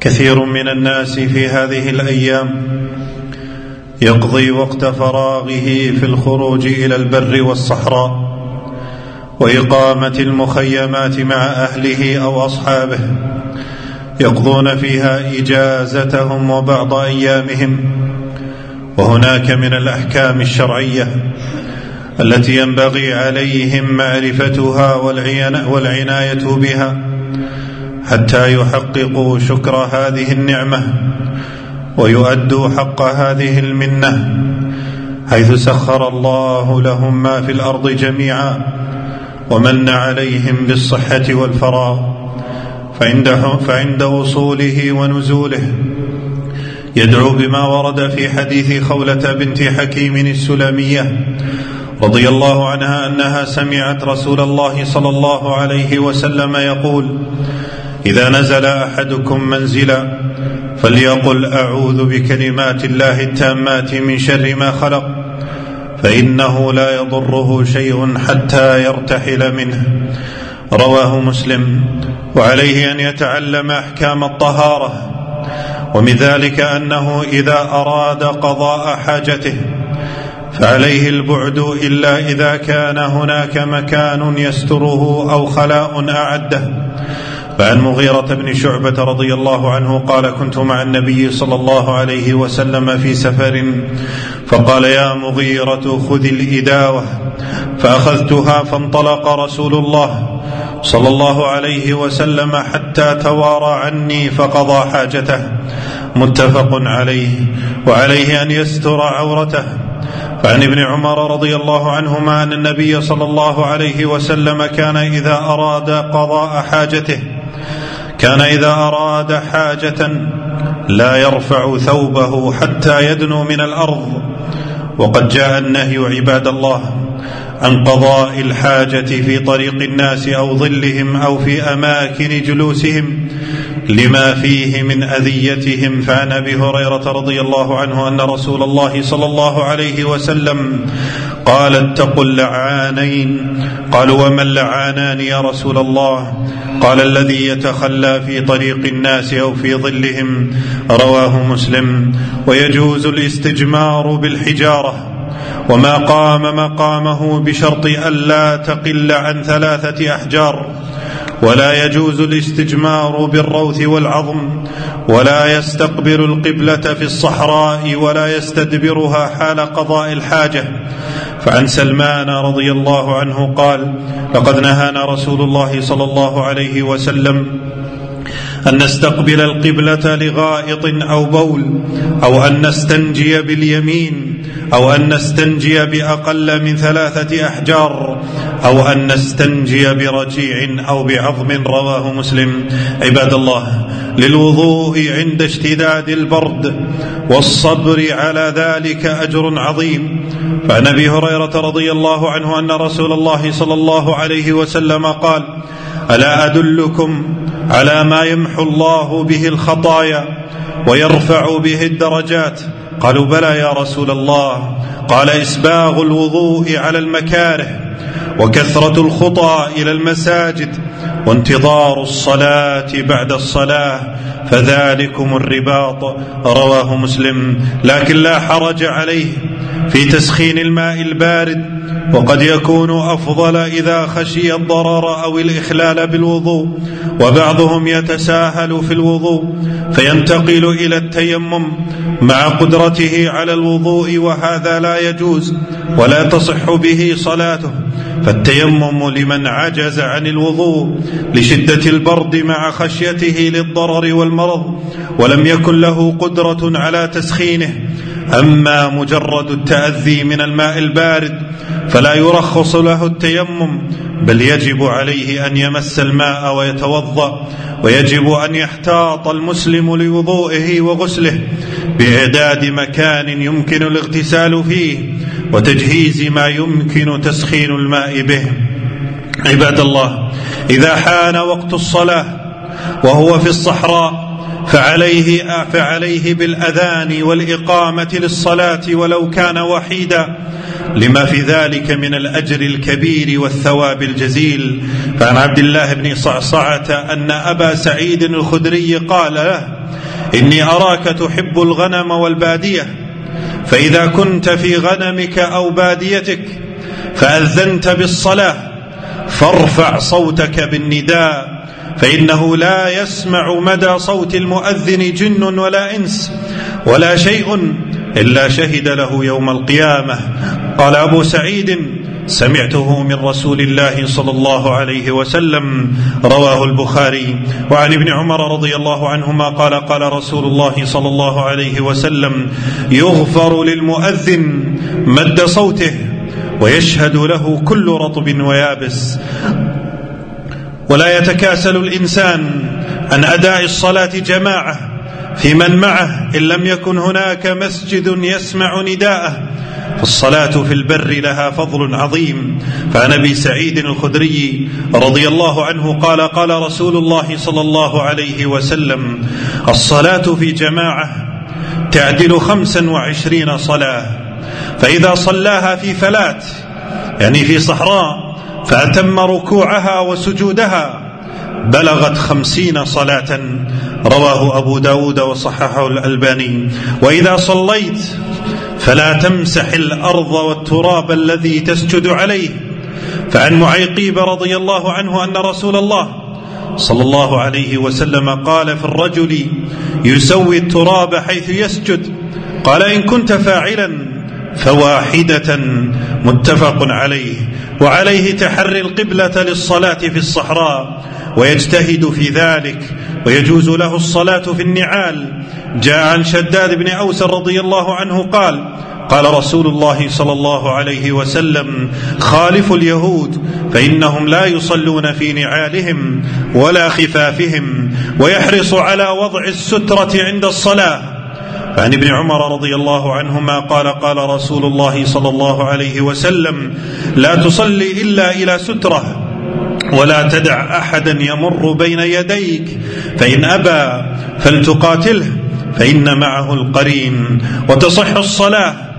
كثير من الناس في هذه الأيام يقضي وقت فراغه في الخروج إلى البر والصحراء وإقامة المخيمات مع أهله أو أصحابه يقضون فيها إجازتهم وبعض أيامهم. وهناك من الأحكام الشرعية التي ينبغي عليهم معرفتها والعناية بها. حتى يحققوا شكر هذه النعمة ويؤدوا حق هذه المنة حيث سخر الله لهم ما في الأرض جميعا ومن عليهم بالصحة والفراغ فعند, فعند وصوله ونزوله. يدعو بما ورد في حديث خولة بنت حكيم السلميه رضي الله عنها أنها سمعت رسول الله صلى الله عليه وسلم يقول إذا نزل أحدكم منزلا فليقل أعوذ بكلمات الله التامات من شر ما خلق فإنه لا يضره شيء حتى يرتحل منه. رواه مسلم. وعليه أن يتعلم أحكام الطهارة. ومن ذلك أنه إذا أراد قضاء حاجته فعليه البعد إلا إذا كان هناك مكان يستره أو خلاء أعده. فعن مغيرة بن شعبة رضي الله عنه قال كنت مع النبي صلى الله عليه وسلم في سفر فقال يا مغيرة خذ الإداوة فأخذتها فانطلق رسول الله صلى الله عليه وسلم حتى توارى عني فقضى حاجته متفق عليه وعليه أن يستر عورته. فعن ابن عمر رضي الله عنهما أن النبي صلى الله عليه وسلم كان إذا أراد قضاء حاجته كان إذا أراد حاجة لا يرفع ثوبه حتى يدنو من الأرض. وقد جاء النهي عباد الله عن قضاء الحاجة في طريق الناس أو ظلهم أو في أماكن جلوسهم لما فيه من أذيتهم فعن أبي هريرة رضي الله عنه أن رسول الله صلى الله عليه وسلم قال اتقوا اللعانين قالوا وما اللعانان يا رسول الله؟ قال الذي يتخلى في طريق الناس أو في ظلهم رواه مسلم ويجوز الاستجمار بالحجارة وما قام مقامه بشرط الا تقل عن ثلاثة أحجار ولا يجوز الاستجمار بالروث والعظم ولا يستقبل القبلة في الصحراء ولا يستدبرها حال قضاء الحاجة. فعن سلمان رضي الله عنه قال لقد نهانا رسول الله صلى الله عليه وسلم أن نستقبل القبلة لغائط أو بول أو أن نستنجي باليمين أو أن نستنجي بأقل من ثلاثة أحجار أو أن نستنجي برجيع أو بعظم رواه مسلم. عباد الله للوضوء عند اشتداد البرد والصبر على ذلك أجر عظيم. فعن أبي هريرة رضي الله عنه أن رسول الله صلى الله عليه وسلم قال ألا أدلكم على ما يمحو الله به الخطايا ويرفع به الدرجات. قالوا بلى يا رسول الله. قال إسباغ الوضوء على المكاره وكثرة الخطى إلى المساجد وانتظار الصلاة بعد الصلاة فذلكم الرباط رواه مسلم. لكن لا حرج عليه. في تسخين الماء البارد وقد يكون أفضل إذا خشي الضرر أو الإخلال بالوضوء وبعضهم يتساهل في الوضوء فينتقل إلى التيمم مع قدرته على الوضوء وهذا لا يجوز ولا تصح به صلاته. فالتيمم لمن عجز عن الوضوء لشدة البرد مع خشيته للضرر والمرض ولم يكن له قدرة على تسخينه. أما مجرد التأذي من الماء البارد فلا يرخص له التيمم بل يجب عليه أن يمس الماء ويتوضأ ويجب أن يحتاط المسلم لوضوئه وغسله بإعداد مكان يمكن الاغتسال فيه وتجهيز ما يمكن تسخين الماء به. عباد الله إذا حان وقت الصلاة وهو في الصحراء فعليه فعليه بالأذان والإقامة للصلاة ولو كان وحيدا لما في ذلك من الأجر الكبير والثواب الجزيل. فعن عبد الله بن صعصعة أن أبا سعيد الخدري قال له إني أراك تحب الغنم والبادية فإذا كنت في غنمك أو باديتك فأذنت بالصلاة فارفع صوتك بالنداء فإنه لا يسمع مدى صوت المؤذن جن ولا إنس ولا شيء إلا شهد له يوم القيامة. قال أبو سعيد سمعته من رسول الله صلى الله عليه وسلم رواه البخاري. وعن ابن عمر رضي الله عنهما قال قال رسول الله صلى الله عليه وسلم يغفر للمؤذن مد صوته ويشهد له كل رطب ويابس. ولا يتكاسل الإنسان عن أداء الصلاة جماعة في من معه إن لم يكن هناك مسجد يسمع نداءه فالصلاة في البر لها فضل عظيم. فعن أبي سعيد الخدري رضي الله عنه قال قال رسول الله صلى الله عليه وسلم الصلاة في جماعة تعدل خمسا وعشرين صلاة فإذا صلاها في فلات يعني في صحراء فأتم ركوعها وسجودها. بلغت خمسين صلاة. رواه أبو داود وصححه الألباني. وإذا صليت فلا تمسح الأرض والتراب الذي تسجد عليه. فعن معيقيب رضي الله عنه أن رسول الله صلى الله عليه وسلم قال في الرجل يسوي التراب حيث يسجد. قال إن كنت فاعلا فواحدة متفق عليه وعليه تحري القبلة للصلاة في الصحراء ويجتهد في ذلك ويجوز له الصلاة في النعال. جاء عن شداد بن أوس رضي الله عنه قال قال رسول الله صلى الله عليه وسلم خالفوا اليهود فإنهم لا يصلون في نعالهم ولا خفافهم ويحرص على وضع السترة عند الصلاة. فعن ابن عمر رضي الله عنهما قال قال رسول الله صلى الله عليه وسلم لا تصلي إلا إلى سترة ولا تدع أحدا يمر بين يديك فإن أبى فلتقاتله فإن معه القرين وتصح الصلاة.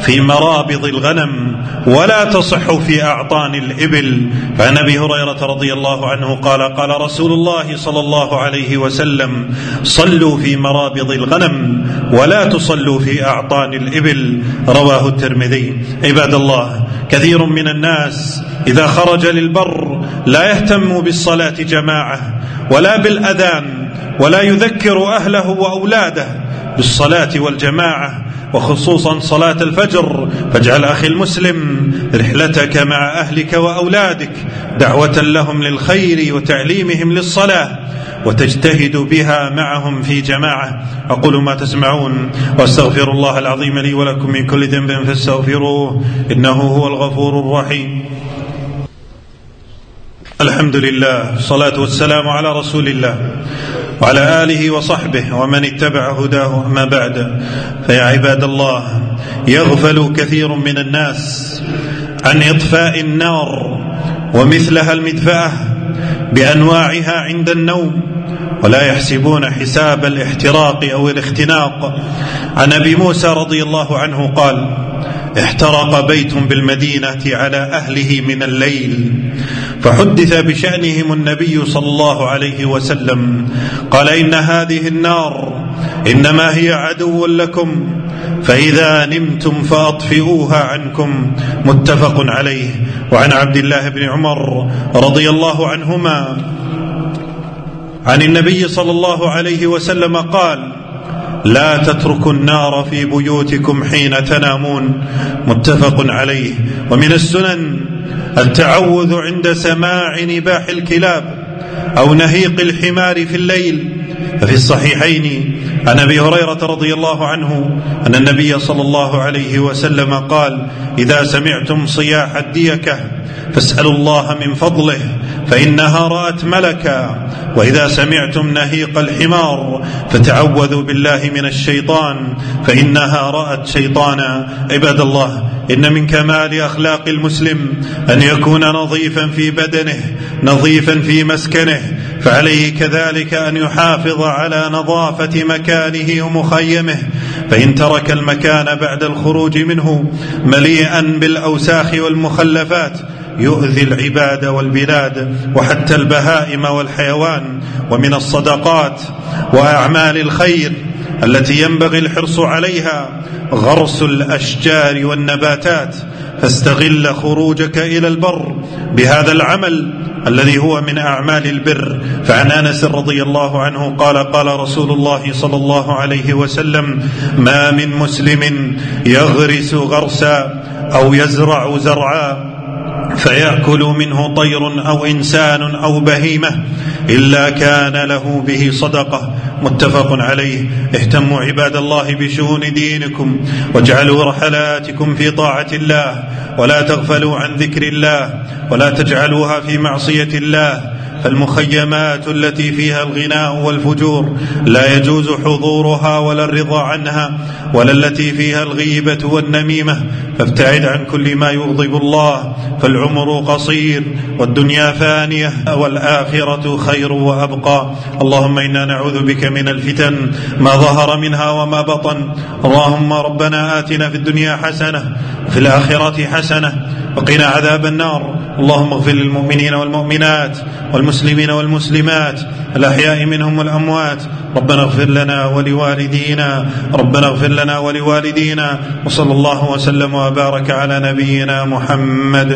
في مرابض الغنم ولا تصح في أعطان الإبل. فعن أبي هريرة رضي الله عنه قال قال رسول الله صلى الله عليه وسلم صلوا في مرابض الغنم ولا تصلوا في أعطان الإبل. رواه الترمذي. عباد الله كثير من الناس إذا خرج للبر لا يهتم بالصلاة جماعة ولا بالأذان ولا يذكر أهله وأولاده بالصلاة والجماعة وخصوصا صلاة الفجر. فاجعل أخي المسلم رحلتك مع أهلك وأولادك دعوة لهم للخير وتعليمهم للصلاة وتجتهد بها معهم في جماعة. أقول ما تسمعون وأستغفر الله العظيم لي ولكم من كل ذنب فاستغفروه إنه هو الغفور الرحيم. الحمد لله الصلاة والسلام على رسول الله. وعلى آله وصحبه ومن اتبع هداه أما بعد. فيا عباد الله يغفل كثير من الناس عن إطفاء النار ومثلها المدفأة بأنواعها عند النوم ولا يحسبون حساب الاحتراق أو الاختناق. عن أبي موسى رضي الله عنه قال احترق بيت بالمدينة على أهله من الليل فحدث بشأنهم النبي صلى الله عليه وسلم قال إن هذه النار إنما هي عدو لكم فإذا نمتم فأطفئوها عنكم. متفق عليه. وعن عبد الله بن عمر رضي الله عنهما عن النبي صلى الله عليه وسلم قال لا تتركوا النار في بيوتكم حين تنامون. متفق عليه. ومن السنن التعوذ عند سماع نباح الكلاب أو نهيق الحمار في الليل. ففي الصحيحين عن أبي هريرة رضي الله عنه أن النبي صلى الله عليه وسلم قال إذا سمعتم صياح الديكة فاسألوا الله من فضله فإنها رأت ملكا وإذا سمعتم نهيق الحمار فتعوذوا بالله من الشيطان فإنها رأت شيطانا. عباد الله إن من كمال أخلاق المسلم أن يكون نظيفا في بدنه نظيفا في مسكنه فعليه كذلك أن يحافظ على نظافة مكانه ومخيمه. فإن ترك المكان بعد الخروج منه مليئا بالأوساخ والمخلفات يؤذي العباد والبلاد وحتى البهائم والحيوان ومن الصدقات وأعمال الخير التي ينبغي الحرص عليها غرس الأشجار والنباتات فاستغل خروجك إلى البر بهذا العمل الذي هو من أعمال البر. فعن أنس رضي الله عنه قال قال رسول الله صلى الله عليه وسلم ما من مسلم يغرس غرسا أو يزرع زرعا فيأكل منه طير أو إنسان أو بهيمة إلا كان له به صدقة. متفق عليه. اهتموا عباد الله بشؤون دينكم واجعلوا رحلاتكم في طاعة الله ولا تغفلوا عن ذكر الله ولا تجعلوها في معصية الله. فالمخيمات التي فيها الغناء والفجور لا يجوز حضورها ولا الرضا عنها ولا التي فيها الغيبة والنميمة فابتعد عن كل ما يغضب الله فالعمر قصير والدنيا فانية والآخرة خير وأبقى. اللهم إنا نعوذ بك من الفتن ما ظهر منها وما بطن. اللهم ربنا آتنا في الدنيا حسنة وفي الآخرة حسنة وقنا عذاب النار. اللهم اغفر للمؤمنين والمؤمنات والمسلمين والمسلمات الأحياء منهم والأموات ربنا اغفر لنا ولوالدينا ربنا اغفر لنا ولوالدينا وصلى الله وسلم وبارك على نبينا محمد.